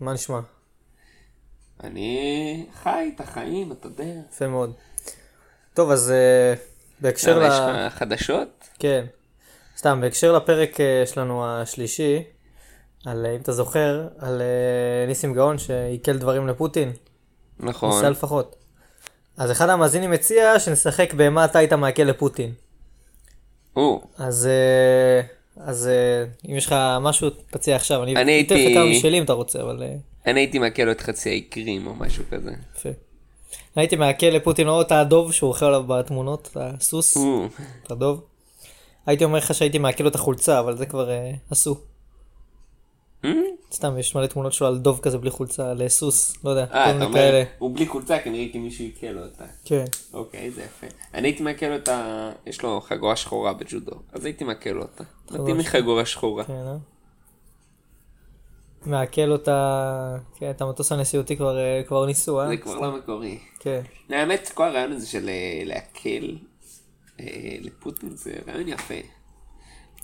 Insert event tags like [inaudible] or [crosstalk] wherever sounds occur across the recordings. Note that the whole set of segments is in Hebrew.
מה נשמע? אני חי את החיים, אתה יודע. יפה מאוד. טוב, אז אה, בהקשר ל... יש לך חדשות? כן. סתם, בהקשר לפרק אה, שלנו השלישי, על, אה, אם אתה זוכר, על אה, ניסים גאון שעיכל דברים לפוטין. נכון. ניסה לפחות. אז אחד המאזינים הציע שנשחק במה אתה היית מעכל לפוטין. או, אז, אה, אז אה, אם יש לך משהו, תציע עכשיו. אני אני אתן לך כמה משלי אם אתה רוצה, אבל אה, אני הייתי מעכל לו את חצי האי קרים או משהו כזה. יפה. הייתי מעכל לפוטין או את הדוב שהוא אוכל עליו בתמונות, את הסוס, את הדוב. הייתי אומר לך שהייתי מעכל לו את החולצה, אבל זה כבר אה, עשו. אה? סתם, יש מלא תמונות שלו על דוב כזה בלי חולצה, לסוס, לא יודע, כל אה, אתה מיני כאלה. הוא בלי חולצה, כי אני ראיתי מישהו עיכל לו אותה. כן. אוקיי, זה יפה. אני הייתי מעכל לו את ה... יש לו חגורה שחורה בג'ודו, אז הייתי מעכל לו אותה. מתאים לי חגורה שחורה. כן, אה? מעכל אותה, כן, את המטוס הנשיאותי כבר, אה, כבר ניסו, אה? זה כבר לא מקורי. כן. האמת, כל הרעיון הזה של אה, לפוטין זה רעיון יפה.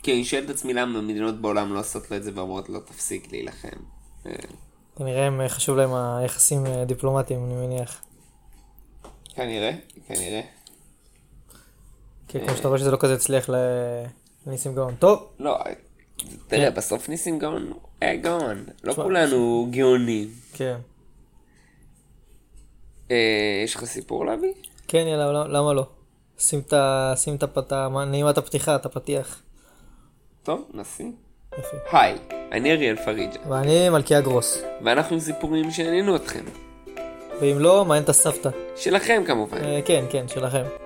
כי אני שואל את עצמי למה מדינות בעולם לא עושות לו את זה ואומרות לו תפסיק להילחם. אה, כנראה הם, אה, חשוב להם היחסים אה, דיפלומטיים, אני מניח. כנראה, כנראה. כן, כמו שאתה רואה שזה לא כזה הצליח לניסים גאון. טוב, לא, תראה, בסוף ניסים גאון היה גאון. לא כולנו גאונים. כן. יש לך סיפור להביא? כן, יאללה, למה- לא? שים את הפתיחה, את הפתיח. טוב. יפה. היי, אני אריאל פריג'ה, ואני מלכיה גרוס. ואנחנו עם סיפורים שעניינו אתכם. ואם לא, מעניין את הסבתא. שלכם כמובן. אה, כן, כן, שלכם.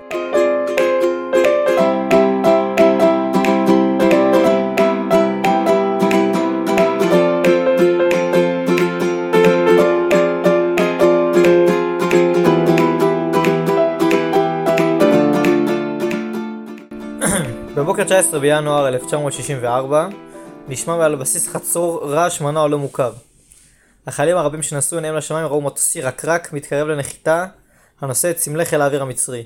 בבוקר 19 בינואר 1964 נשמע מעל בסיס חצור רעש מנוע לא מוכר. החיילים הרבים שנסעו עיניהם לשמיים ראו מטוס ירקרק מתקרב לנחיתה הנושא את סמלי חיל האוויר המצרי.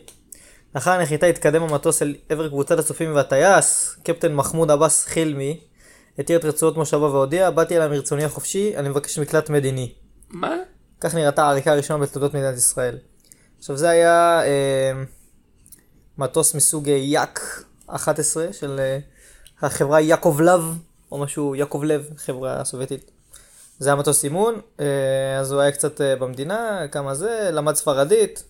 לאחר הנחיתה התקדם המטוס אל עבר קבוצת הצופים והטייס, קפטן מחמוד עבאס חילמי, התיר את רצועות מושבו והודיע, באתי אליי מרצוני החופשי, אני מבקש מקלט מדיני. מה? כך נראתה העריקה הראשונה בתולדות מדינת ישראל. עכשיו זה היה אה, מטוס מסוג אה, יאק 11 של אה, החברה יעקב לב, או משהו, יעקב לב, חברה סובייטית. זה היה מטוס אימון, אה, אז הוא היה קצת אה, במדינה, כמה זה, למד ספרדית,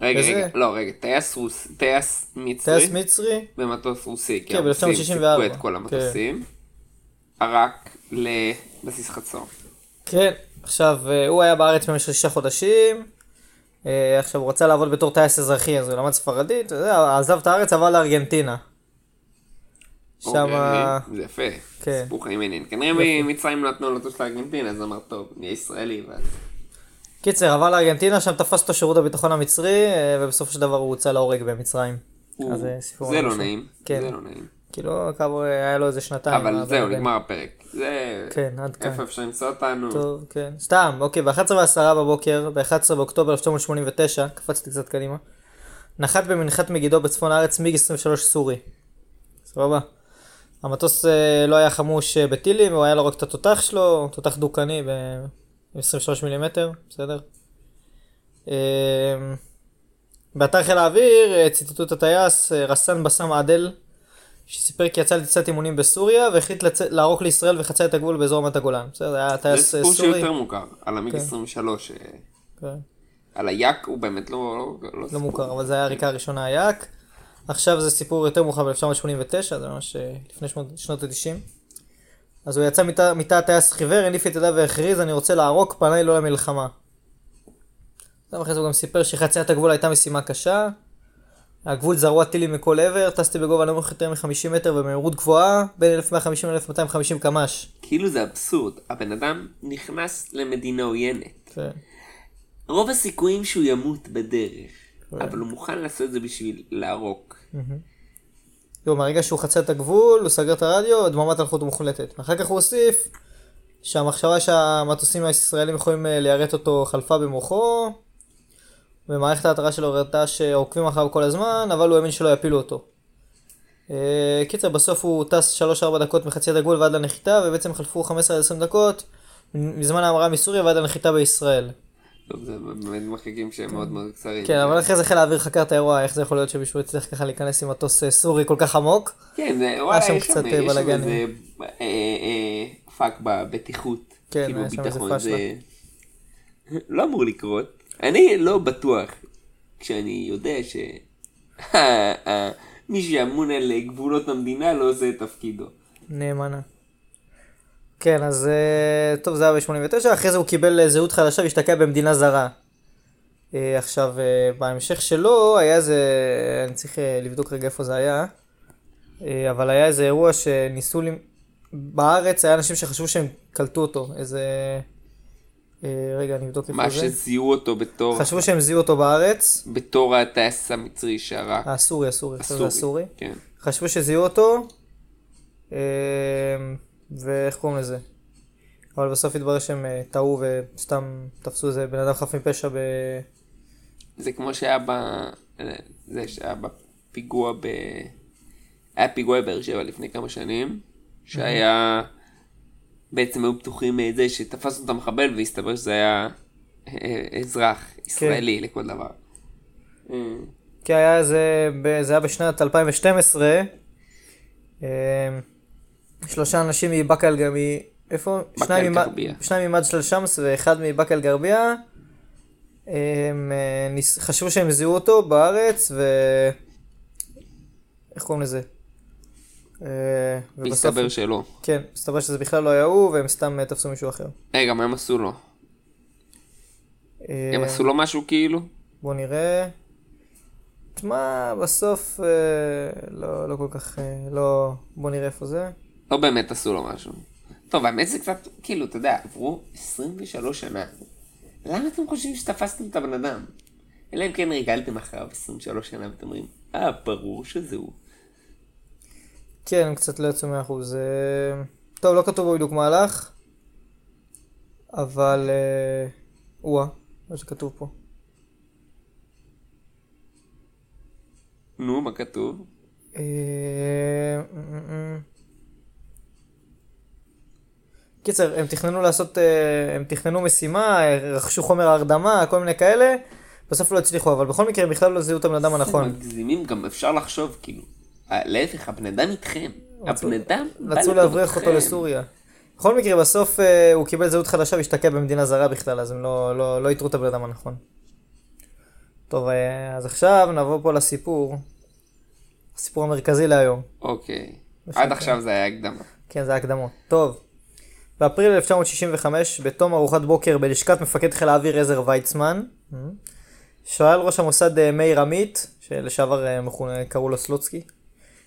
רגע, וזה- רגע, לא, רגע, טייס רוס... טייס מצרי? טייס מצרי, במטוס רוסי, כן, הרוסים ב-1964. סיפקו את כל המטוסים. ערק לבסיס חצור. כן, עכשיו הוא היה בארץ במשך שישה חודשים, עכשיו הוא רצה לעבוד בתור טייס אזרחי, אז הוא למד ספרדית, עזב את הארץ, עבר לארגנטינה. שם, אוקיי, זה יפה. כן. סיפור חיים מעניין. כנראה ממצרים לא נתנו לטוס לארגנטינה, אז אמר, טוב, נהיה ישראלי, ואז... קיצר, עבר לארגנטינה, שם תפס אותו שירות הביטחון המצרי, אה, ובסופו של דבר הוא הוצא להורג במצרים. אה, סיפור זה לא נעים. כן. זה לא נעים. כאילו, היה לו איזה שנתיים. אבל זהו. נגמר הפרק. זה... כן, עד כאן. איפה אפשר למצוא אותנו? טוב, כן. סתם, אוקיי, ב-11 ועשרה בבוקר, ב-11 באוקטובר 1989, קפצתי קצת קדימה, נחת במנחת מגידו בצפון הארץ מיג 23 סורי. סבבה. המטוס אה, לא היה חמוש אה, בטילים, הוא היה לו רק את התותח שלו, תותח דוקני ב-23 מילימטר, בסדר? אה, באתר חיל האוויר אה, ציטטו את הטייס אה, רסאן בסאם עדל, שסיפר כי יצא לטיסת אימונים בסוריה והחליט לצ... לערוק לישראל וחצה את הגבול באזור רמת הגולן. בסדר, זה היה זה טייס אה, סיפור סורי. שיותר מוכר, על המיג כן. 23. אה, כן. על היאק הוא באמת לא... לא לא סיפור. מוכר, אבל זה היה הריקה הראשונה היאק. עכשיו זה סיפור יותר מאוחר ב-1989, זה ממש אה, לפני שנות, שנות ה-90. אז הוא יצא מתא- הטייס חיוור, הניף את ידיו והכריז, אני רוצה לערוק, פניי לא למלחמה. אחרי זה הוא גם סיפר שחציית הגבול הייתה משימה קשה. הגבול זרוע טילים מכל עבר, טסתי בגובה נמוך יותר מ-50 מטר ובמהירות גבוהה, בין 1150 ל-1250 קמ"ש. כאילו זה אבסורד. הבן אדם נכנס למדינה עוינת. כן. רוב הסיכויים שהוא ימות בדרך. כן. אבל הוא מוכן לעשות את זה בשביל לערוק. לא, מהרגע שהוא חצה את הגבול, הוא סגר את הרדיו, דממת אלחוט מוחלטת. אחר כך הוא הוסיף שהמחשבה שהמטוסים הישראלים יכולים אה, ליירט אותו חלפה במוחו, ומערכת ההתרעה שלו הראתה שעוקבים אחריו כל הזמן, אבל הוא האמין שלא יפילו אותו. אה, קיצר, בסוף הוא טס 3-4 דקות מחציית הגבול ועד לנחיתה, ובעצם חלפו 15-20 דקות, מזמן ההמראה מסוריה ועד הנחיתה בישראל. טוב, זה באמת מרחקים שהם מאוד מאוד קצרים. כן, אבל אחרי זה חיל האוויר חקר את האירוע, איך זה יכול להיות שמישהו הצליח ככה להיכנס עם מטוס אה, סורי כל כך עמוק? כן, זה, שם יש קצת, שם, אה, יש. איזה fuck בבטיחות. כן, כאילו היה שם איזה ביטחון, פשלה. זה לא אמור לקרות. אני לא בטוח כשאני יודע ש... [laughs] מי שאמון על גבולות המדינה לא עושה את תפקידו. נאמנה. כן, אז אה, טוב, זה היה ב-89, אחרי זה הוא קיבל אה, זהות חדשה והשתקע במדינה זרה. אה, עכשיו, בהמשך שלו היה איזה, אני צריך לבדוק רגע איפה זה היה, אבל היה איזה אירוע שניסו, בארץ היה אנשים שחשבו שהם קלטו אותו, איזה, רגע, אני אבדוק איפה מה זה. שזיהו אותו בתור, חשבו שהם זיהו אותו בארץ, בתור הטייס המצרי שהרג. הסורי, הסורי, עכשיו זה הסורי. כן. חשבו שזיהו אותו, אה, ואיך קוראים לזה? אבל בסוף התברר שהם אה, טעו וסתם תפסו איזה בן אדם חף מפשע ב... זה כמו שהיה ב... זה שהיה בפיגוע ב... היה פיגוע בבאר שבע לפני כמה שנים, שהיה... בעצם היו בטוחים את זה שתפסנו את המחבל והסתבר שזה היה אה, אזרח ישראלי לכל דבר. אה, כי היה איזה, ב- זה היה בשנת 2012, אה, שלושה אנשים מבאקה אל גרבייה, איפה? שניים. שניים ממג'דל שמס ואחד מבאקה אל גרבייה. הם אה, ניס- חשבו שהם זיהו אותו בארץ ו... איך קוראים לזה? אה, והסתבר שלא. כן, מסתבר שזה בכלל לא היה הוא, והם סתם אה, תפסו מישהו אחר. רגע, מה הם עשו לו? אה, הם עשו לו משהו כאילו? בוא נראה. תשמע, בסוף אה, לא, לא כל כך, אה, לא... בוא נראה איפה זה. לא באמת עשו לו משהו. טוב, האמת זה קצת, כאילו, אתה יודע, עברו 23 שנה. למה אתם חושבים שתפסתם את הבן אדם? אלא אם כן ריגלתם אחריו 23 שנה ואתם אומרים, אה, ברור שזה הוא. כן, הם קצת לא יצאו מאה אחוז. אה, טוב, לא כתוב בו בדיוק מה הלך, אבל... אה, או-אה, מה שכתוב פה. נו, מה כתוב? אה. קיצר, הם תכננו לעשות, אה, הם תכננו משימה, רכשו חומר הרדמה, כל מיני כאלה, בסוף לא הצליחו, אבל בכל מקרה הם בכלל לא זיהו את הבן אדם הנכון. מגזימים, גם אפשר לחשוב, כאילו, להפך, הבן אדם איתכם. הבן אדם בא רצו להבריח אותו. לסוריה. בכל מקרה, בסוף אה, הוא קיבל זהות חדשה והשתקע במדינה זרה בכלל, אז הם לא, לא, לא איתרו את הבן אדם הנכון. טוב, אה, אז עכשיו נעבור פה לסיפור. הסיפור המרכזי להיום. אוקיי. עד עכשיו זה היה הקדמה. כן, זה הקדמות. טוב. באפריל 1965, בתום ארוחת בוקר בלשכת מפקד חיל האוויר עזר ויצמן, שואל ראש המוסד אה, מאיר עמית, שלשעבר אה, מכונה, קראו לו סלוצקי,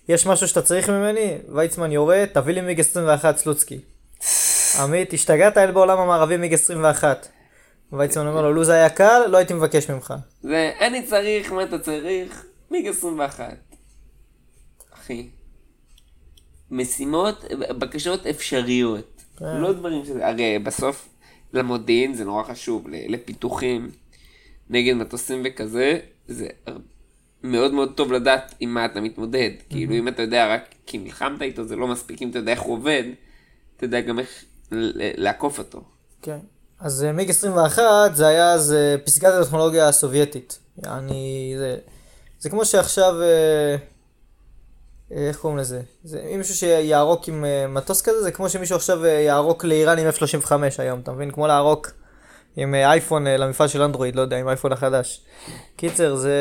יש משהו שאתה צריך ממני? ויצמן יורה, תביא לי מיג 21 סלוצקי. עמית, השתגעת? אין בעולם המערבי מיג 21. ויצמן אומר לו, לו זה היה קל, לא הייתי מבקש ממך. זה, אני צריך, מה אתה צריך? מיג 21. אחי. משימות, בקשות אפשריות. כן. לא דברים שזה, הרי בסוף למודיעין זה נורא חשוב, לפיתוחים נגד מטוסים וכזה, זה מאוד מאוד טוב לדעת עם מה אתה מתמודד. כאילו אם אתה יודע רק כי נלחמת איתו זה לא מספיק, אם אתה יודע איך הוא עובד, אתה יודע גם איך לעקוף אותו. כן. אז אה, מיג 21 זה היה אז פסגת הטכנולוגיה הסובייטית. יעני, זה, זה כמו שעכשיו, אה, אה, איך קוראים לזה? זה, מישהו שיערוק עם מטוס כזה, זה כמו שמישהו עכשיו יערוק לאיראן עם F-35 היום, אתה מבין? כמו לערוק עם אה, אייפון אה, למפעל של אנדרואיד, לא יודע, עם אייפון החדש. קיצר, זה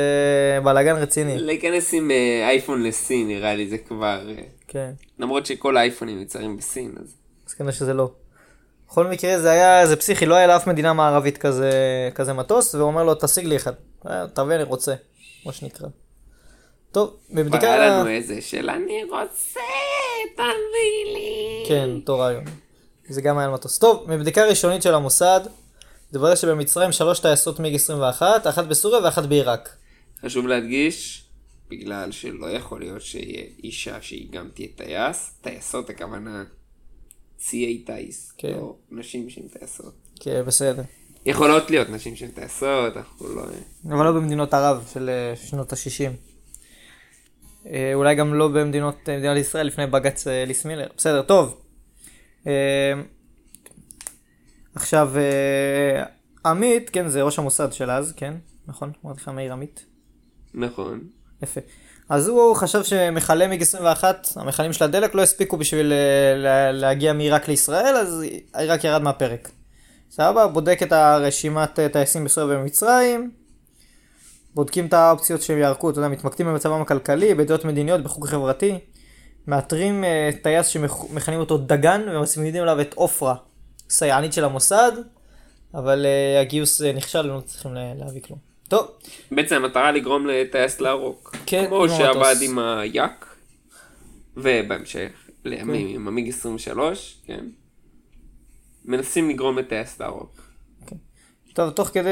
בלאגן רציני. להיכנס עם אה, אייפון לסין נראה לי זה כבר, כן. למרות שכל האייפונים מיוצרים בסין, אז אז כנראה שזה לא. בכל מקרה זה היה איזה פסיכי, לא היה לאף מדינה מערבית כזה, כזה מטוס, והוא אומר לו תשיג לי אחד. תביא אני רוצה, מה שנקרא. טוב, כבר בבדיקה... היה לנו איזה של אני רוצה, תביא לי. כן, אותו רעיון. זה גם היה על מטוס. טוב, מבדיקה ראשונית של המוסד, התברר שבמצרים שלוש טייסות מיג 21, אחת בסוריה ואחת בעיראק. חשוב להדגיש, בגלל שלא יכול להיות שיהיה אישה שהיא גם תהיה טייס, טייסות הכוונה ציי טיס, כן. לא נשים שהן טייסות. כן, בסדר. יכולות להיות נשים שהן טייסות, אנחנו לא... אבל לא במדינות ערב של אה, שנות ה-60. אולי גם לא במדינות אה, מדינת ישראל לפני בג"ץ אה, אליס מילר. בסדר, טוב. עכשיו, אה, עמית, כן, זה ראש המוסד של אז, כן, נכון? אמרתי לך מאיר עמית. נכון. יפה. אז הוא חשב שמכלי מיג 21, המכלים של הדלק לא הספיקו בשביל אה, לה- להגיע מעיראק לישראל, אז עיראק ירד מהפרק. סבבה, בודק את הרשימת אה, טייסים בסוריה ובמצרים, בודקים את האופציות שהם יערקו, אתה יודע, מתמקדים במצבם הכלכלי, בדעות מדיניות, בחוג חברתי, מאתרים טייס שמכנים אותו דגן ומצמידים אליו את עופרה, סייענית של המוסד, אבל אה, הגיוס אה, נכשל, לא צריכים לה- להביא כלום. טוב, בעצם המטרה לגרום לטייס לערוק. כן, כמו שעבד. עם היאק, ובהמשך, לימים עם המיג 23, כן. מנסים לגרום לטייס לערוק. טוב, תוך כדי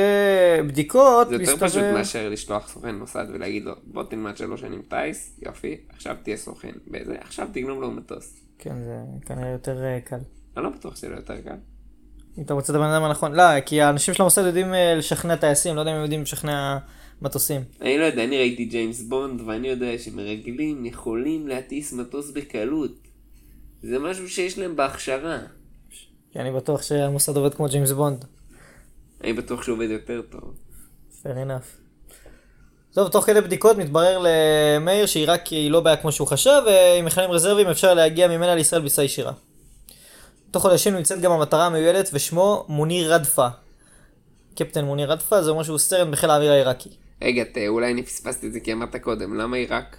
בדיקות, זה יותר פשוט מאשר לשלוח סוכן מוסד ולהגיד לו, בוא תלמד שלוש שנים טייס, יופי, עכשיו תהיה סוכן. באיזה, עכשיו תגנוב לו מטוס. כן, זה כנראה יותר אה, קל. אני לא בטוח שזה יותר קל. אם אתה מוצא את הבן אדם הנכון. לא, כי האנשים של המוסד יודעים אה, לשכנע טייסים, לא יודע אם הם יודעים לשכנע מטוסים. אני לא יודע, אני ראיתי ג'יימס בונד ואני יודע שמרגלים יכולים להטיס מטוס בקלות. זה משהו שיש להם בהכשרה. כי אני בטוח שהמוסד עובד כמו ג'יימס בונד. אני בטוח שהוא עובד יותר טוב. fair enough. טוב, תוך כדי בדיקות מתברר למאיר שעיראק היא לא בעיה כמו שהוא חשב, ועם מכלים רזרביים אפשר להגיע ממנה לישראל בטיסה ישירה. תוך חודשים נמצאת גם המטרה המיועדת ושמו מוניר רדפה. קפטן מוניר רדפה זה אומר שהוא סרן בחיל האוויר העיראקי. רגע, ת- אולי אני פספסתי את זה כי אמרת קודם, למה עיראק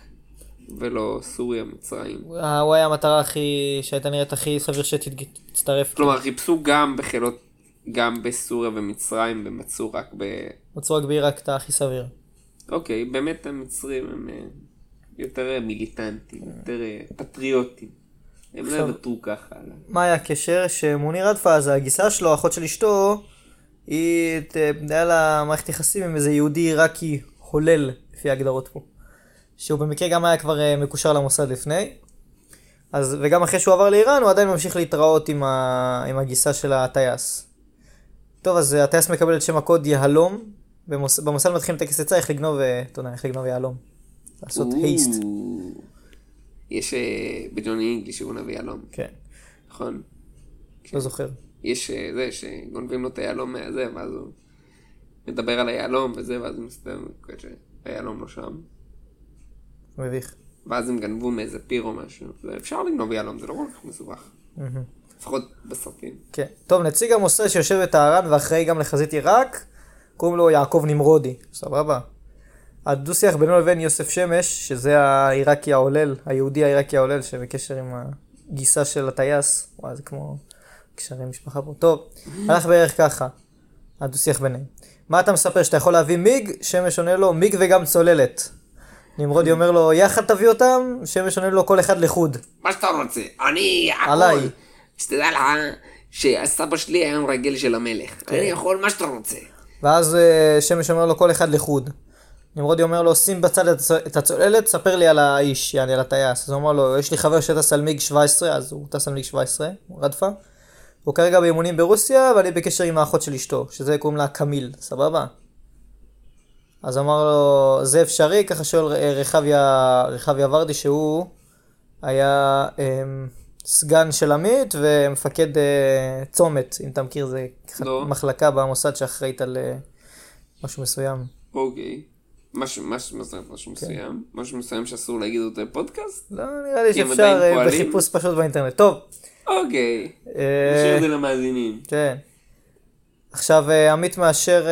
ולא סוריה, מצרים? הוא היה המטרה הכי, שהייתה נראית הכי סביר שתצטרף. כלומר, חיפשו גם בחילות, גם בסוריה ומצרים, ומצאו רק ב... מצאו רק בעיראק את הכי סביר. אוקיי, באמת המצרים הם אה, יותר מיליטנטים, יותר אה, פטריוטים. הם לא יוותרו ככה. ה- מה היה הקשר? שמוניר רדפה, זה הגיסה שלו, אחות של אשתו, היא, ת- היה לה מערכת יחסים עם איזה יהודי עיראקי הולל, לפי ההגדרות פה. שהוא במקרה גם היה כבר אה, מקושר למוסד לפני. אז, וגם אחרי שהוא עבר לאיראן, הוא עדיין ממשיך להתראות עם, ה, עם הגיסה של הטייס. טוב, אז אה, הטייס מקבל את שם הקוד יהלום. במוס, במוסד מתחילים טקס עצה איך לגנוב, אה, אתה יודע, איך לגנוב יהלום. לעשות הייסט. יש אה, בג'וני אינגליש שהוא נביא יהלום, כן, נכון? לא זוכר. יש אה, זה שגונבים לו את היהלום מהזה, ואז הוא מדבר על היהלום וזה, ואז הוא מסתכל שהיהלום לא שם. מביך. ואז הם גנבו מאיזה פיר או משהו. אפשר לגנוב יהלום, זה לא כל כך מסובך. לפחות בסרטים. כן. טוב, נציג המוסד שיושב בטהרן ואחראי גם לחזית עיראק, קוראים לו יעקב נמרודי, סבבה. הדו-שיח בינו לבין יוסף שמש, שזה העיראקי העולל, היהודי העיראקי העולל שבקשר עם הגיסה של הטייס, וואי, זה כמו קשרי משפחה פה. טוב, הלך בערך ככה, הדו-שיח ביניהם. מה אתה מספר, שאתה יכול להביא מיג? שמש עונה לו, מיג וגם צוללת. נמרודי אומר לו, יחד תביא אותם? שמש עונה לו, כל אחד לחוד. מה שאתה רוצה, אני הכל. עליי. שתדע לך שהסבא שלי היה מרגל של המלך. כן. אני יכול מה שאתה רוצה. ואז אה, שמש אומר לו כל אחד לחוד. נמרודי אומר לו שים בצד את הצ- את הצוללת, ספר לי על האיש, יעני על הטייס. אז הוא אומר לו יש לי חבר שטס על מיג 17, אז הוא טס על מיג 17, רדפה. הוא כרגע באימונים ברוסיה ואני בקשר עם האחות של אשתו, שזה קוראים לה קמיל, סבבה? אז אמר לו זה אפשרי, ככה שואל רחביה, רחביה ורדי שהוא היה אמ, סגן של עמית ומפקד אה, צומת, אם אתה מכיר, זה לא. מחלקה במוסד שאחראית על אה, משהו מסוים. אוקיי. משהו, משהו, משהו כן. מסוים? משהו מסוים שאסור להגיד אותו בפודקאסט? לא, נראה לי שאפשר אה? בחיפוש פשוט באינטרנט. טוב, אוקיי. אה, נשאיר את זה למאזינים. כן. עכשיו אה, עמית מאשר,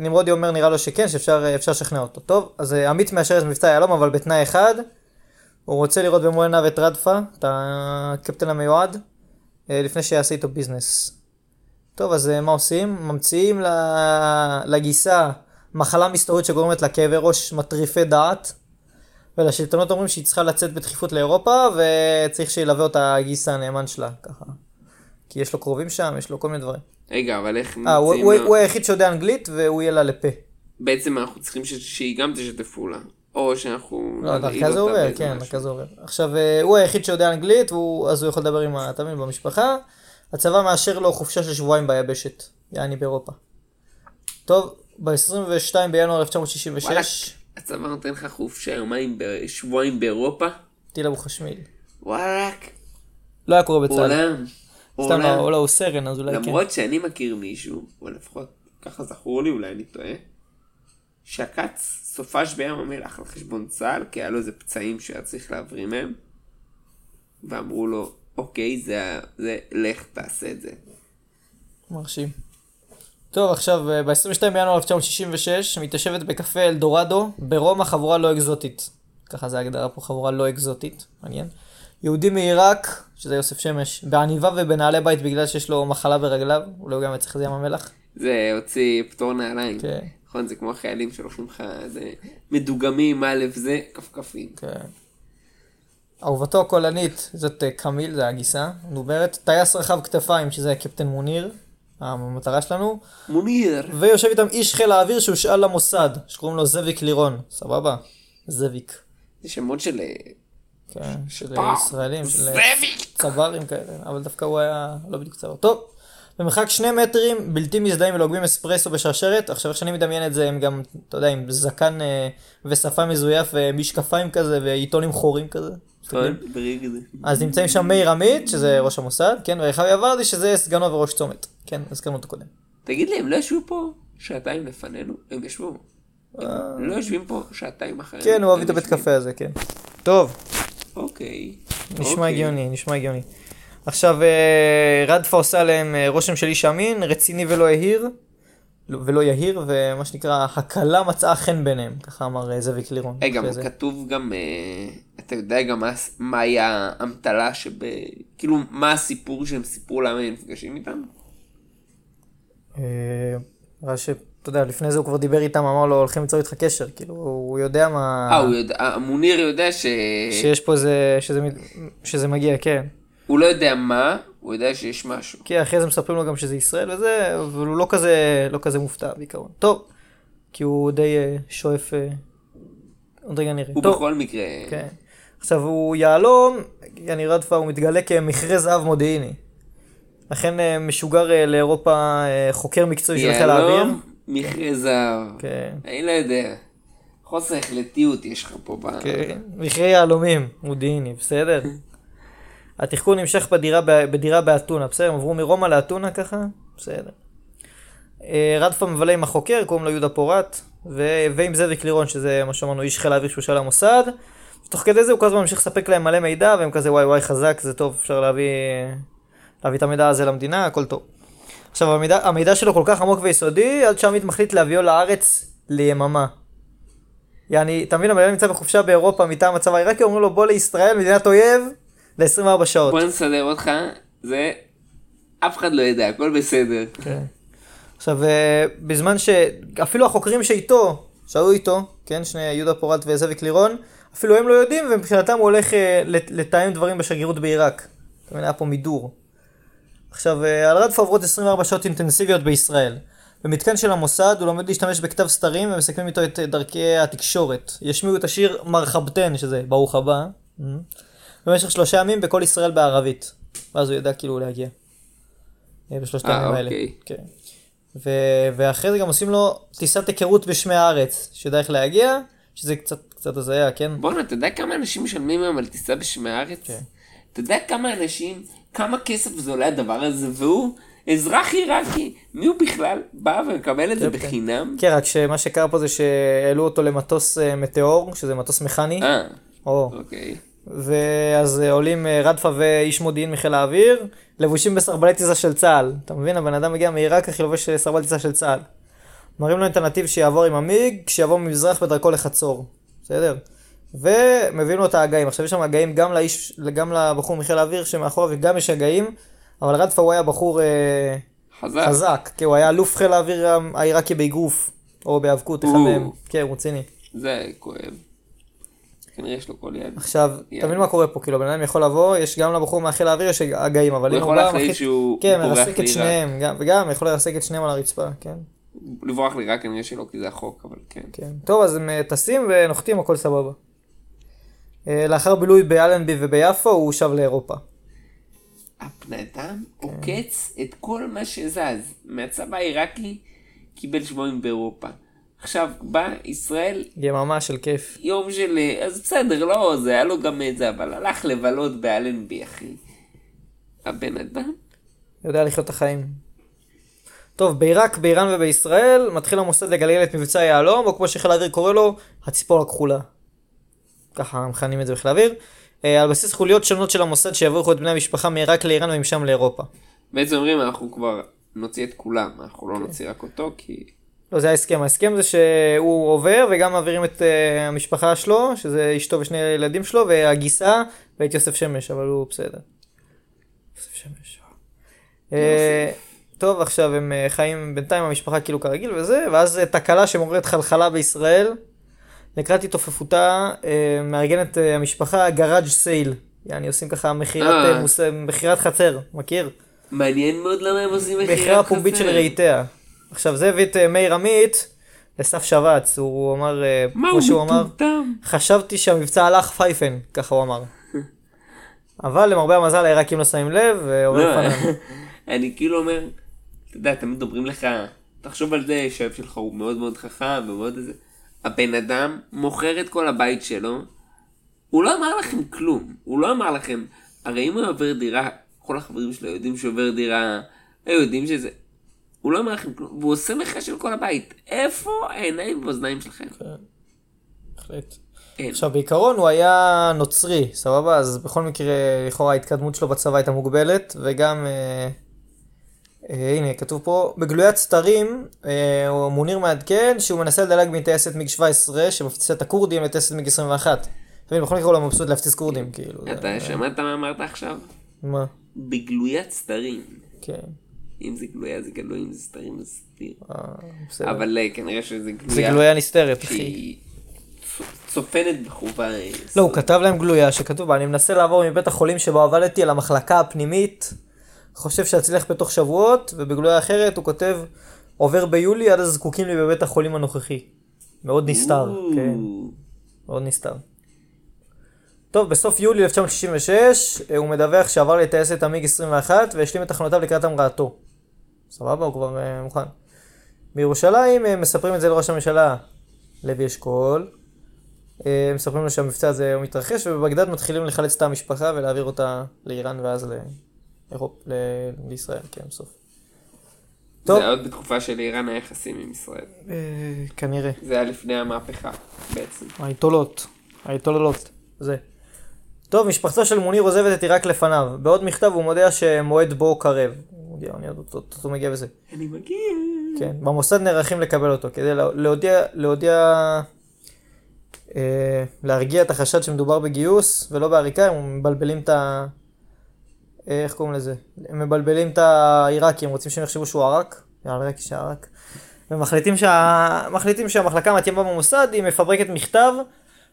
נמרודי אומר נראה לו שכן, שאפשר אפשר לשכנע אותו. טוב, אז עמית מאשר את מבצע יהלום, אבל בתנאי אחד, הוא רוצה לראות במו עיניו את רדפה, את הקפטן המיועד, לפני שיעשה איתו ביזנס. טוב, אז מה עושים? ממציאים לגיסה מחלה מסתורית שגורמת לה כאבי ראש מטריפי דעת, ולשלטונות אומרים שהיא צריכה לצאת בדחיפות לאירופה, וצריך שילווה אותה הגיס הנאמן שלה, ככה. כי יש לו קרובים שם, יש לו כל מיני דברים. רגע, אבל איך אה, הוא, הוא, הוא היחיד שיודע אנגלית, והוא יהיה לה לפה. בעצם אנחנו צריכים ש- שהיא גם תשתפו לה. או שאנחנו... לא, דרכה זה עובר, כן. דרכה זה עובר. עכשיו, אה, הוא היחיד שיודע אנגלית, והוא, אז הוא יכול לדבר עם, אתה מבין, במשפחה. הצבא מאשר לו חופשה של שבועיים ביבשת, יעני באירופה. טוב, ב-22 בינואר 1966, הצבא נותן לך חופשה יומיים, שבועיים באירופה? טיל אבו חשמיל. וואלאק. לא היה קורה בצה"ל. עולם. סתם לא, לא הוא סרן, אז אולי כן. למרות שאני מכיר מישהו, או לפחות ככה זכור לי, אולי אני טועה, שעקץ סופש בים המלח על חשבון צה"ל, כי היה לו איזה פצעים שהיה צריך להבריא מהם, ואמרו לו, אוקיי, זה, זה, לך תעשה את זה. מרשים. טוב, עכשיו, ב-22 בינואר 1966, מתיישבת בקפה אלדורדו, ברומא חבורה לא אקזוטית. ככה זה ההגדרה פה, חבורה לא אקזוטית, מעניין. יהודי מעיראק, שזה יוסף שמש, בעניבה ובנעלי בית בגלל שיש לו מחלה ברגליו, אולי הוא גם יצטרך את ים המלח. זה הוציא פטור נעליים. כן. נכון, זה כמו החיילים שלוקחים לך, זה מדוגמים, א' זה, כפכפים. כן. אהובתו הקולנית, זאת אה, קמיל, זה הגיסה, מדוברת. טייס רחב כתפיים, שזה קפטן מוניר, המטרה שלנו. מוניר. ויושב איתם איש חיל האוויר שהושאל למוסד, שקוראים לו זאביק לירון. סבבה? זאביק. זה שמות של... אה, כן, של. ישראלים, של זאביק! צברים כאלה, אבל דווקא הוא היה לא בדיוק צבר. טוב, במרחק שני מטרים, בלתי מזדהים ולוגמים אספרסו בשרשרת. עכשיו, איך שאני מדמיין את זה, הם גם, אתה יודע, עם זקן אה, ושפה מזויף ומשקפיים כזה ועיתונים חורים כזה. אז נמצאים שם מאיר עמית, שזה ראש המוסד, כן, ורחבי ורדי, שזה סגנו וראש צומת. כן, הזכרנו אותו קודם. תגיד לי, הם לא ישבו פה שעתיים לפנינו? הם ישבו. הם לא יושבים פה שעתיים אחרינו. כן, הוא אוהב את הבית קפה הזה, כן. טוב, אוקיי. נשמע אוקיי. הגיוני, נשמע הגיוני. עכשיו, אה, רדפה עושה עליהם אה, רושם של איש אמין, רציני ולא יהיר, לא- ולא יהיר, ומה שנקרא, הקלה מצאה חן ביניהם, ככה אמר אה, זאביק לירון. רגע. כתוב גם, אה, אתה יודע גם מה- מהי האמתלה שב... כאילו, מה הסיפור שהם סיפרו למה הם נפגשים איתם? אה, נראה ש... אתה יודע, לפני זה הוא כבר דיבר איתם, אמר לו, הולכים ליצור איתך קשר, כאילו, הוא יודע מה... אה, הוא יודע, המוניר יודע ש... שיש פה איזה... שזה, שזה מגיע, כן. הוא לא יודע מה, הוא יודע שיש משהו. כי אחרי זה מספרים לו גם שזה ישראל וזה, אבל הוא לא כזה, לא כזה מופתע בעיקרון. טוב, כי הוא די אה, שואף... אה, עוד רגע נראה. הוא טוב, בכל מקרה... כן. עכשיו הוא יהלום, יעני רדפה, הוא מתגלה כמכרה זהב מודיעיני. לכן אה, משוגר אה, לאירופה אה, חוקר מקצועי של חיל האוויר. מכרה זהב. כן. אני לא יודע. חוסר החלטיות יש לך פה. כן, מכרה יהלומים, מודיעיני, בסדר? [laughs] התחקור נמשך בדירה, בדירה באתונה, בסדר? הם עברו מרומא לאתונה ככה? בסדר. רדפה מבלה עם החוקר, קוראים לו יהודה פורט, ו- ועם זאביק לירון, שזה מה שאמרנו, איש חיל האוויר שהוא של המוסד. ותוך כדי זה הוא כל הזמן ממשיך לספק להם מלא מידע, והם כזה וואי וואי חזק, זה טוב, אפשר להביא, להביא את המידע הזה למדינה, הכל טוב. עכשיו המידע, המידע שלו כל כך עמוק ויסודי, עד שעמית מחליט להביאו לארץ ליממה. יעני, אתה מבין, הבן נמצא בחופשה באירופה מטעם הצבא העיראקי, אומרים לו בוא לישראל, מדינת אויב, ל-24 שעות. בוא נסדר אותך, זה... אף אחד לא ידע, הכל בסדר. כן. עכשיו, אה, בזמן שאפילו החוקרים שאיתו, שהיו איתו, כן, שני יהודה פורט וזאביק לירון, אפילו הם לא יודעים, ומבחינתם הוא הולך אה, לת- לתאם דברים בשגרירות בעיראק. אתה מבין, היה פה מידור. עכשיו, אה, על רדפה עוברות 24 שעות אינטנסיביות בישראל. במתקן של המוסד הוא לומד להשתמש בכתב סתרים ומסכמים איתו את אה, דרכי התקשורת. ישמיעו את השיר מרחבתן, שזה ברוך הבא, אה, במשך שלושה ימים בכל ישראל בערבית. ואז הוא ידע כאילו להגיע. בשלושת הימים האלה. אוקיי. כן. ו- ואחרי זה גם עושים לו טיסת היכרות בשמי הארץ, שיודע איך להגיע, שזה קצת, קצת הזיה, כן? בואנה, אתה יודע כמה אנשים משלמים היום על טיסה בשמי הארץ? כן. אתה יודע כמה אנשים, כמה כסף זה עולה הדבר הזה, והוא אזרח עיראקי. מי הוא בכלל בא ומקבל את זה כן. בחינם? כן, רק שמה שקרה פה זה שהעלו אותו למטוס אה, מטאור, שזה מטוס מכני, אה, או, אוקיי. ואז אה, עולים אה, רדפה ואיש מודיעין מחיל האוויר, לבושים בסרבלי טיסה של צה"ל. אתה מבין? הבן אדם מגיע מעיראק, אחי לובש אה, סרבל טיסה של צה"ל. מראים לו את הנתיב שיעבור עם המיג, כשיעבור ממזרח בדרכו לחצור. בסדר? ומביאים לו את ההגאים. עכשיו יש שם הגאים גם לאיש, גם לבחור מחיל האוויר שמאחור וגם יש הגאים, אבל רדפה הוא היה בחור אה, חזק. חזק, כי הוא היה אלוף חיל האוויר העיראקי באגרוף, או בהיאבקות, אחד. מהם. כן, הוא רציני. זה כואב. כנראה יש לו כל יד. עכשיו. תבין מה קורה פה, כאילו, בן אדם יכול לבוא, יש גם לבחור מהחיל האוויר יש הגאים, אבל הוא אם יכול בא, להחליט מחליט- שהוא כן, מרסק את. שניהם, גם- וגם יכול לרסק את שניהם על הרצפה, כן, לברוח לי רק כנראה שלא, כי זה החוק, אבל כן. כן. טוב, אז הם אה, טסים ונוחתים, הכל סבבה. אה, לאחר בילוי באלנבי וביפו, הוא שב לאירופה. הבן אדם. עוקץ את כל מה שזז. מהצבא העיראקי קיבל שבויים באירופה. עכשיו בא ישראל יממה של כיף. יום של... אז בסדר, לא, זה היה לו גם את זה, אבל הלך לבלות באלנבי, אחי. הבן אדם יודע לחיות את החיים. טוב, בעיראק, באיראן ובישראל מתחיל המוסד לגלגל את מבצע יהלום, או כמו שחיל האוויר קורא לו, הציפור הכחולה. ככה מכנים את זה בחיל האוויר. אה, על בסיס חוליות שונות של המוסד שיבריחו את בני המשפחה מעיראק לאיראן ומשם לאירופה. בעצם אומרים אנחנו כבר נוציא את כולם, אנחנו לא נוציא רק אותו כי... לא, זה ההסכם. ההסכם זה שהוא עובר וגם מעבירים את uh, המשפחה שלו, שזה אשתו ושני הילדים שלו, והגיסה, ואת יוסף שמש, אבל הוא בסדר. יוסף שמש. Uh, טוב, עכשיו הם חיים בינתיים המשפחה כאילו כרגיל וזה, ואז תקלה שמעוררת חלחלה בישראל. לקראת התעופפותה uh, מארגנת uh, המשפחה גראז' סייל. יעני עושים ככה מכירת אה. מוס... מכירת חצר, מכיר? מעניין מאוד למה הם עושים מכירת מכירה פומבית של חצר. רהיטיה. עכשיו זה הביא את אה, מאיר עמית לסף שבץ, הוא אמר, אה, מה הוא אמר, מטומטם? חשבתי שהמבצע הלך פייפן, ככה הוא אמר. אבל למרבה המזל העיראקים לא שמים לב, ועובר לא, לפניו. [laughs] אני כאילו אומר, אתה יודע, תמיד אומרים לך, תחשוב על זה שהאב שלך הוא מאוד מאוד חכם ומאוד איזה, הבן אדם מוכר את כל הבית שלו, הוא לא אמר לכם כלום, הוא לא אמר לכם, הרי אם הוא עובר דירה, כל החברים שלו יודעים שהוא עובר דירה, היו יודעים שזה, הוא לא אמר לכם כלום, והוא עושה מכירה של כל הבית, איפה העיניים והאוזניים שלכם? בהחלט. אין. עכשיו בעיקרון הוא היה נוצרי, סבבה? אז בכל מקרה לכאורה ההתקדמות שלו בצבא הייתה מוגבלת, וגם, אה, הנה כתוב פה, בגלוית סתרים, אה, מוניר מעדכן שהוא מנסה לדלג מטייסת מיג 17 שמפציצה את הכורדים לטייסת מיג 21. אתה מבין, בכל מקרה הוא לא מבסוט להפציץ כורדים, כאילו. זה- אתה שמעת מה אמרת עכשיו? מה? בגלוית סתרים. כן. אם זה גלויה זה גלוי, אם זה סתרים זה סתיר. אה. אבל אה, כנראה שזה גלויה. זה גלויה נסתרת, אחי. צופנת בחובה. אה, לא, הוא. כתב להם גלויה שכתוב בה, אני מנסה לעבור מבית החולים שבו עבדתי אל המחלקה הפנימית, חושב שאצליח בתוך שבועות, ובגלויה אחרת הוא כותב, עובר ביולי, עד אז זקוקים לי בבית החולים הנוכחי. מאוד נסתר, כן, מאוד נסתר. טוב, בסוף יולי 1966, אה, הוא מדווח שעבר לטייסת המיג 21 והשלים את תחנותיו לקראת המראתו. סבבה, הוא כבר אה, מוכן. בירושלים אה, מספרים את זה לראש הממשלה לוי אשכול. מספרים לו שהמבצע הזה מתרחש, ובבגדד מתחילים לחלץ את המשפחה ולהעביר אותה לאיראן ואז לאירופ... ל... לישראל, כן, בסוף. טוב, זה היה עוד בתקופה של איראן היחסים עם ישראל. אה, כנראה. זה היה לפני המהפכה בעצם. האייתולות, האייתוללות, זה. טוב, משפחתו של מוניר עוזבת את עיראק לפניו. בעוד מכתב הוא מודיע שמועד בואו קרב. הוא מודיע, אני עוד אותו מגיע בזה. אני מגיע. כן, במוסד נערכים לקבל אותו, כדי לה- להודיע, להודיע, אה, להרגיע את החשד שמדובר בגיוס, ולא בעריקה, הם מבלבלים את ה... איך קוראים לזה? הם מבלבלים את העיראקים, רוצים שהם יחשבו שהוא ערק, העיראקי שערק. ומחליטים שה... שהמחלקה המתאימה במוסד היא מפברקת מכתב,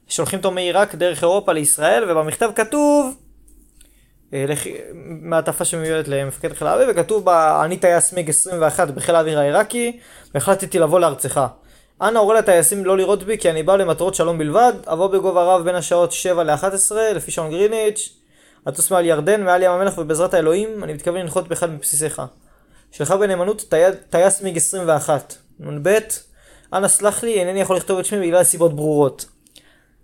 שולחים אותו מעיראק דרך אירופה לישראל, ובמכתב כתוב, אה, מעטפה שמיועדת למפקד חיל האוויר, וכתוב בה, אני טייס מיג 21 בחיל האוויר העיראקי, והחלטתי לבוא לארצך. אנא הורה לטייסים לא לירות בי, כי אני בא למטרות שלום בלבד, אבוא בגובה רב בין השעות 7 ל-11, לפי שעון גריניץ', אטוס מעל ירדן, מעל ים המלח, ובעזרת האלוהים, אני מתכוון לנחות באחד מבסיסיך. שלך בנאמנות טי- טייס מיג 21. נ"ב, אנא סלח לי, אינני יכול לכתוב את שמי בגלל סיבות ברורות.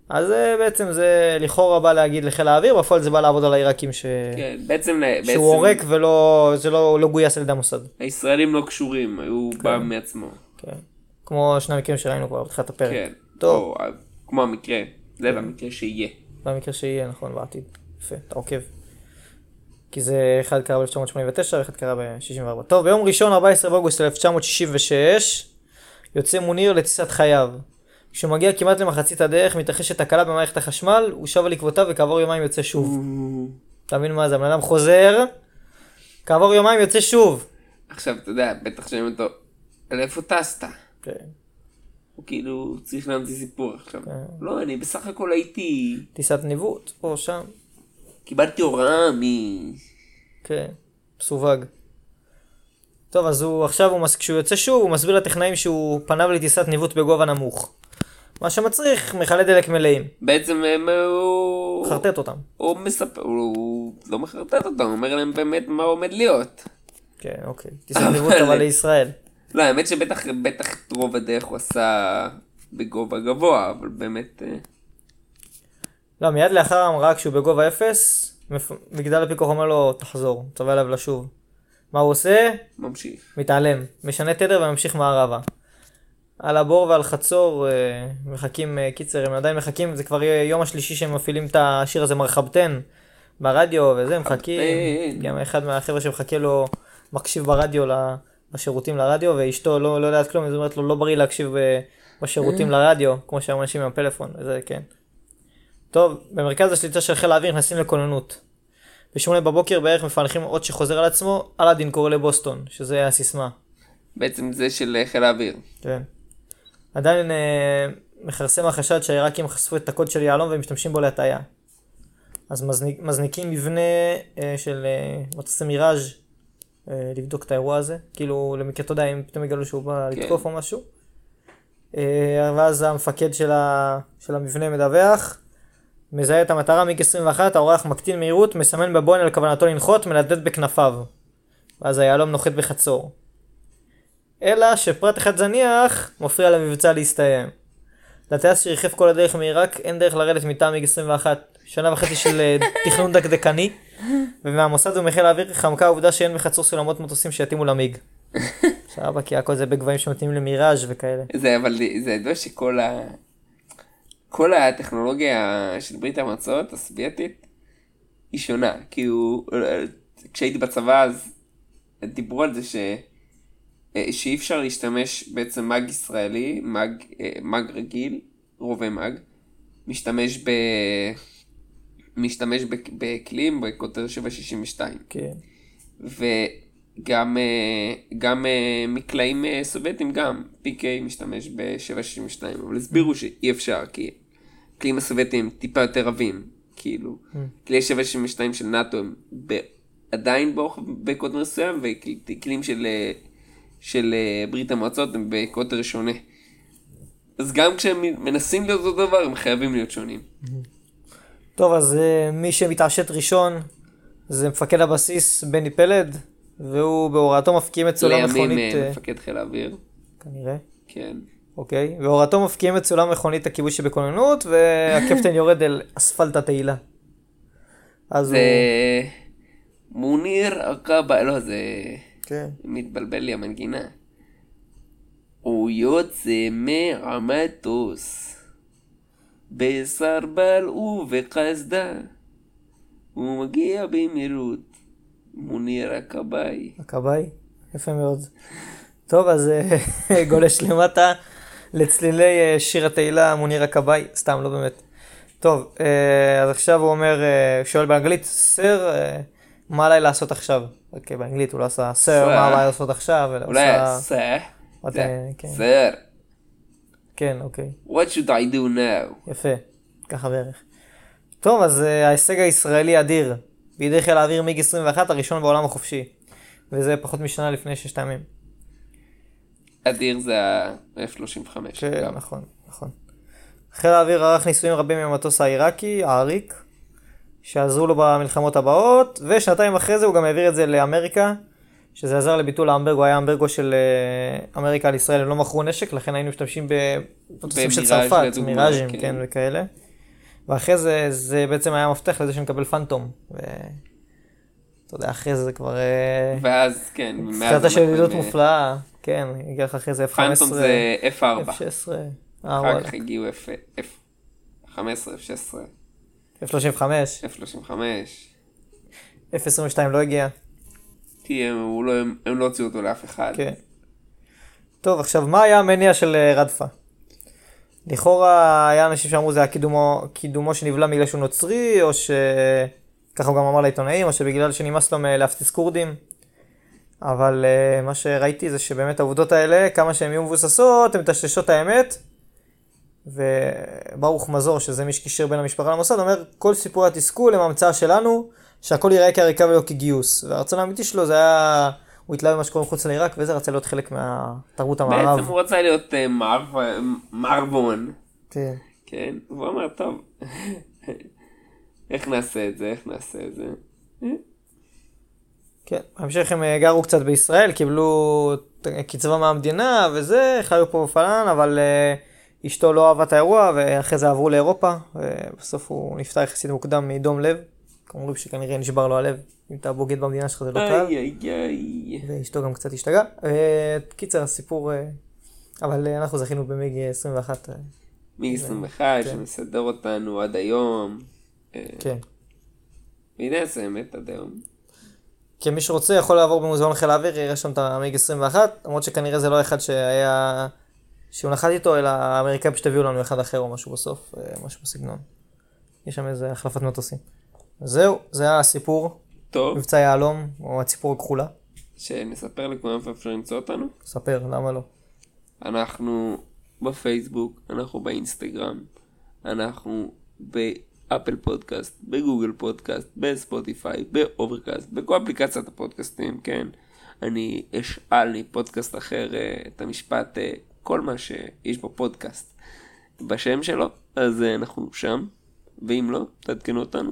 אז בעצם זה לכאורה בא להגיד לחיל האוויר, בפועל זה בא לעבוד על העיראקים ש... כן, בעצם, בעצם שהוא עורק ולא, זה לא, לא גויס על ידי המוסד. הישראלים לא קשורים, הוא בא מעצמו. כן. כמו שני המקרים שראינו כבר בתחילת הפרק. כן. טוב. או, כמו המקרה, זה במקרה שיהיה. במקרה שיהיה, נכון, בעתיד. יפה, אתה עוקב. כי זה אחד קרה ב-1989 ואחד קרה ב-64. טוב, ביום ראשון 14 באוגוסט 1966 יוצא מוניר לטיסת חייו. כשהוא מגיע כמעט למחצית הדרך מתרחשת תקלה במערכת החשמל, הוא שב על עקבותיו וכעבור יומיים יוצא שוב. אתה מבין מה זה? הבן אדם חוזר, כעבור יומיים יוצא שוב. עכשיו, אתה יודע, בטח שואלים אותו, לאיפה טסת? כן. הוא כאילו צריך להמציא סיפור עכשיו. כן. לא, אני בסך הכל הייתי... טיסת ניווט, פה, שם. קיבלתי הוראה מ... כן, מסווג. טוב, אז הוא עכשיו, הוא, מס- כשהוא יוצא שוב, הוא מסביר לטכנאים שהוא פניו לטיסת ניווט בגובה נמוך. מה שמצריך מכלי דלק מלאים. בעצם הם, הוא... חרטט אותם. הוא מספר, הוא לא מחרטט אותם, הוא אומר להם באמת מה עומד להיות. כן, אוקיי. טיסת ניווט אבל לישראל. לא, האמת שבטח רוב הדרך הוא עשה בגובה גבוה, אבל באמת... לא, מיד לאחר ההמראה, כשהוא בגובה אפס, מגדל הפיקוח אומר לו, תחזור, צווה עליו לשוב. מה הוא עושה? ממשיך. מתעלם. משנה תדר וממשיך מערבה. על הבור ועל חצור אה, מחכים, אה, קיצר, הם עדיין מחכים, זה כבר יום השלישי שהם מפעילים את השיר הזה מרחבתן ברדיו וזה, מחכים. גם אחד מהחבר'ה שמחכה לו מקשיב ברדיו, בשירותים לרדיו, ואשתו לא, לא יודעת כלום, אז היא אומרת לו לא בריא להקשיב אה, בשירותים לרדיו, כמו שהיום אנשים עם הפלאפון, וזה כן. טוב, במרכז השליטה של חיל האוויר נכנסים לכוננות. בשמונה בבוקר בערך מפענחים אות שחוזר על עצמו, אלאדין קורא לבוסטון, שזה הסיסמה. בעצם זה של חיל האוויר. כן. עדיין אה, מכרסם החשד שהעיראקים חשפו את הקוד של יהלום והם משתמשים בו להטעיה. אז מזניק, מזניקים מבנה אה, של אה, מטוסי מיראז' אה, לבדוק את האירוע הזה. כאילו, למקרה, אתה יודע, אם פתאום יגלו שהוא בא כן. לתקוף או משהו. אה, ואז המפקד של, ה, של המבנה מדווח, מזהה את המטרה, מיג 21, האורח מקטין מהירות, מסמן בבוהן על כוונתו לנחות, מנדד בכנפיו. ואז היהלום נוחת בחצור. אלא שפרט אחד זניח מפריע למבצע להסתיים. לטייס שריחף כל הדרך מעיראק אין דרך לרדת מטעם מיג 21. שנה וחצי של אה, [laughs] תכנון דקדקני, ומהמוסד ומחיל האוויר חמקה העובדה שאין בחצור סולמות מטוסים שיתאימו למיג. [laughs] סבבה, כי הכל זה בגבהים שמתאימים למיראז' וכאלה. זה אבל זה ידוע שכל ה... כל הטכנולוגיה של ברית המועצות הסובייטית היא שונה. כאילו, כשהייתי בצבא אז דיברו על זה ש... שאי אפשר להשתמש בעצם מאג ישראלי, מאג, מאג רגיל, רובה מאג, משתמש ב... משתמש בכלים בקוטר 762. כן. וגם גם מקלעים אה, סובייטים גם, PK משתמש ב-762, אבל הסבירו שאי אפשר, כי הכלים הסובייטים טיפה יותר רבים, כאילו, כלי 762 של נאט"ו הם ב- עדיין באורך- בקוטר מסוים, וכלים של, אה, של אה, ברית המועצות הם בקוטר שונה. אז גם כשהם מנסים להיות אותו דבר, הם חייבים להיות שונים. טוב, אז אה, מי שמתעשת ראשון זה מפקד הבסיס בני פלד, והוא בהוראתו מפקיעים את סולם לימים מכונית, אה, מפקד חיל האוויר, כנראה, כן. אוקיי, בהוראתו מפקיעים את סולם מכונית הכיבוי שבכוננות, והקפטן [laughs] יורד אל אספלט התהילה. אז זה מוניר עקבה, לא זה כן. מתבלבל לי המנגינה. הוא יוצא מהמטוס בסרבל ובקסדה הוא מגיע במהירות מוניר הכבאי הכבאי, יפה מאוד. טוב, אז אה, [laughs] גולש למטה לצלילי אה, שיר התהילה מוניר הכבאי, סתם, לא באמת. טוב, אה, אז עכשיו הוא אומר, אה, שואל באנגלית, סר, מה עליי לעשות עכשיו? אוקיי, באנגלית הוא לא עשה סר, מה עליי לעשות עכשיו? אולי זה, אה, כן. סר כן, אוקיי, what should I do now יפה, ככה בערך. טוב, אז ההישג הישראלי אדיר, בידי חיל האוויר מיג 21, הראשון בעולם החופשי. וזה פחות משנה לפני ששת הימים. אדיר זה ה-F35 כן, נכון, נכון. חיל האוויר ערך ניסויים רבים עם המטוס העיראקי, העריק, שעזרו לו במלחמות הבאות, ושנתיים אחרי זה הוא גם העביר את זה לאמריקה, שזה עזר לביטול האמברגו, היה אמברגו של אה, אמריקה על ישראל, הם לא מכרו נשק, לכן היינו משתמשים במטוסים של צרפת, מיראז'ים, כן. כן, וכאלה. ואחרי זה, זה בעצם היה מפתח לזה שנקבל פנטום. ו... אתה יודע, אחרי זה זה כבר... אה, ואז כן סרטה של ידידות אה, מופלאה, כן, הגיע לך אחרי זה F-15, פנטום זה F4 F-16, אה אחר כך הגיעו F- F15, F16, F-35, F35. F-22 לא הגיע, הוא לא, הם, לא הוציאו אותו לאף אחד. כן. טוב, עכשיו, מה היה המניע של אה, רדפה? לכאורה היה אנשים שאמרו זה היה קידומו, קידומו שנבלע בגלל שהוא נוצרי, או ש... ככה הוא גם אמר לעיתונאים, או שבגלל שנמאס לו מלהפציץ כורדים. אבל uh, מה שראיתי זה שבאמת העובדות האלה, כמה שהן יהיו מבוססות, הן מטשטשות האמת. וברוך מזור, שזה מי שקישר בין המשפחה למוסד, אומר, כל סיפורי התסכול הם המצאה שלנו, שהכל ייראה כעריקה ולא כגיוס. והרצון האמיתי שלו זה היה, הוא התלהב במה שקורה מחוץ לעיראק, וזה רצה להיות חלק מהתרבות המערב. בעצם הוא רצה להיות uh, מערב, מערבון, כן. כן? והוא אמר, טוב, [laughs] איך נעשה את זה, איך נעשה את זה. כן, בהמשך הם אה, גרו קצת בישראל, קיבלו קצבה מהמדינה וזה, חיו פה בפלן, אבל uh, אשתו לא אהבה את האירוע, ואחרי זה עברו לאירופה, ובסוף הוא נפטר יחסית מוקדם מדום לב. אומרים שכנראה נשבר לו הלב. אם אתה בוגד במדינה שלך זה לא קל. איי איי איי. ואשתו גם קצת השתגעה. אה, קיצר, הסיפור... אבל אנחנו זכינו במיג 21. אה, מ-21 כן. שמסדר אותנו עד היום. כן. והנה הסיימת עד היום. כי מי שרוצה יכול לעבור במוזיאון חיל האוויר, יראה שם את המיג 21, למרות שכנראה זה לא אחד שהיה... שהוא נחת איתו, אלא האמריקאים פשוט הביאו לנו אחד אחר או משהו בסוף, אה, משהו בסגנון. יש שם איזה החלפת מטוסים. זהו, זה היה הסיפור, טוב, מבצע יהלום, או הציפור הכחולה. שנספר לכולם איפה אפשר למצוא אותנו. ספר, למה לא? אנחנו בפייסבוק, אנחנו באינסטגרם, אנחנו באפל פודקאסט, בגוגל פודקאסט, בספוטיפיי, באוברקאסט, בכל אפליקציית הפודקאסטים, כן? אני אשאל מפודקאסט אחר אה, את המשפט, אה, כל מה שיש בפודקאסט בשם שלו, אז אה, אנחנו שם, ואם לא, תעדכנו אותנו.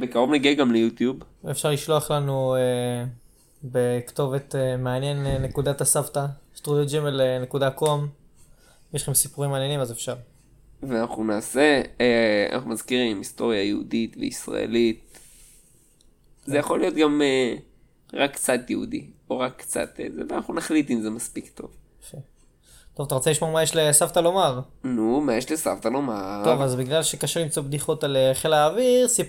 בקרוב נגיע גם ליוטיוב. אפשר לשלוח לנו אה, בכתובת אה, מעניין נקודת הסבתא, סטודיו.ג'ימל.קום. יש לכם סיפורים מעניינים אז אפשר. ואנחנו נעשה, אה, אנחנו מזכירים היסטוריה יהודית וישראלית. זה יכול להיות גם אה, רק קצת יהודי, או רק קצת אה, זה, ואנחנו נחליט אם זה מספיק טוב. טוב, אתה רוצה לשמוע מה יש לסבתא לומר? נו, מה יש לסבתא לומר? טוב, אז בגלל שקשה למצוא בדיחות על אה, חיל האוויר, סיפר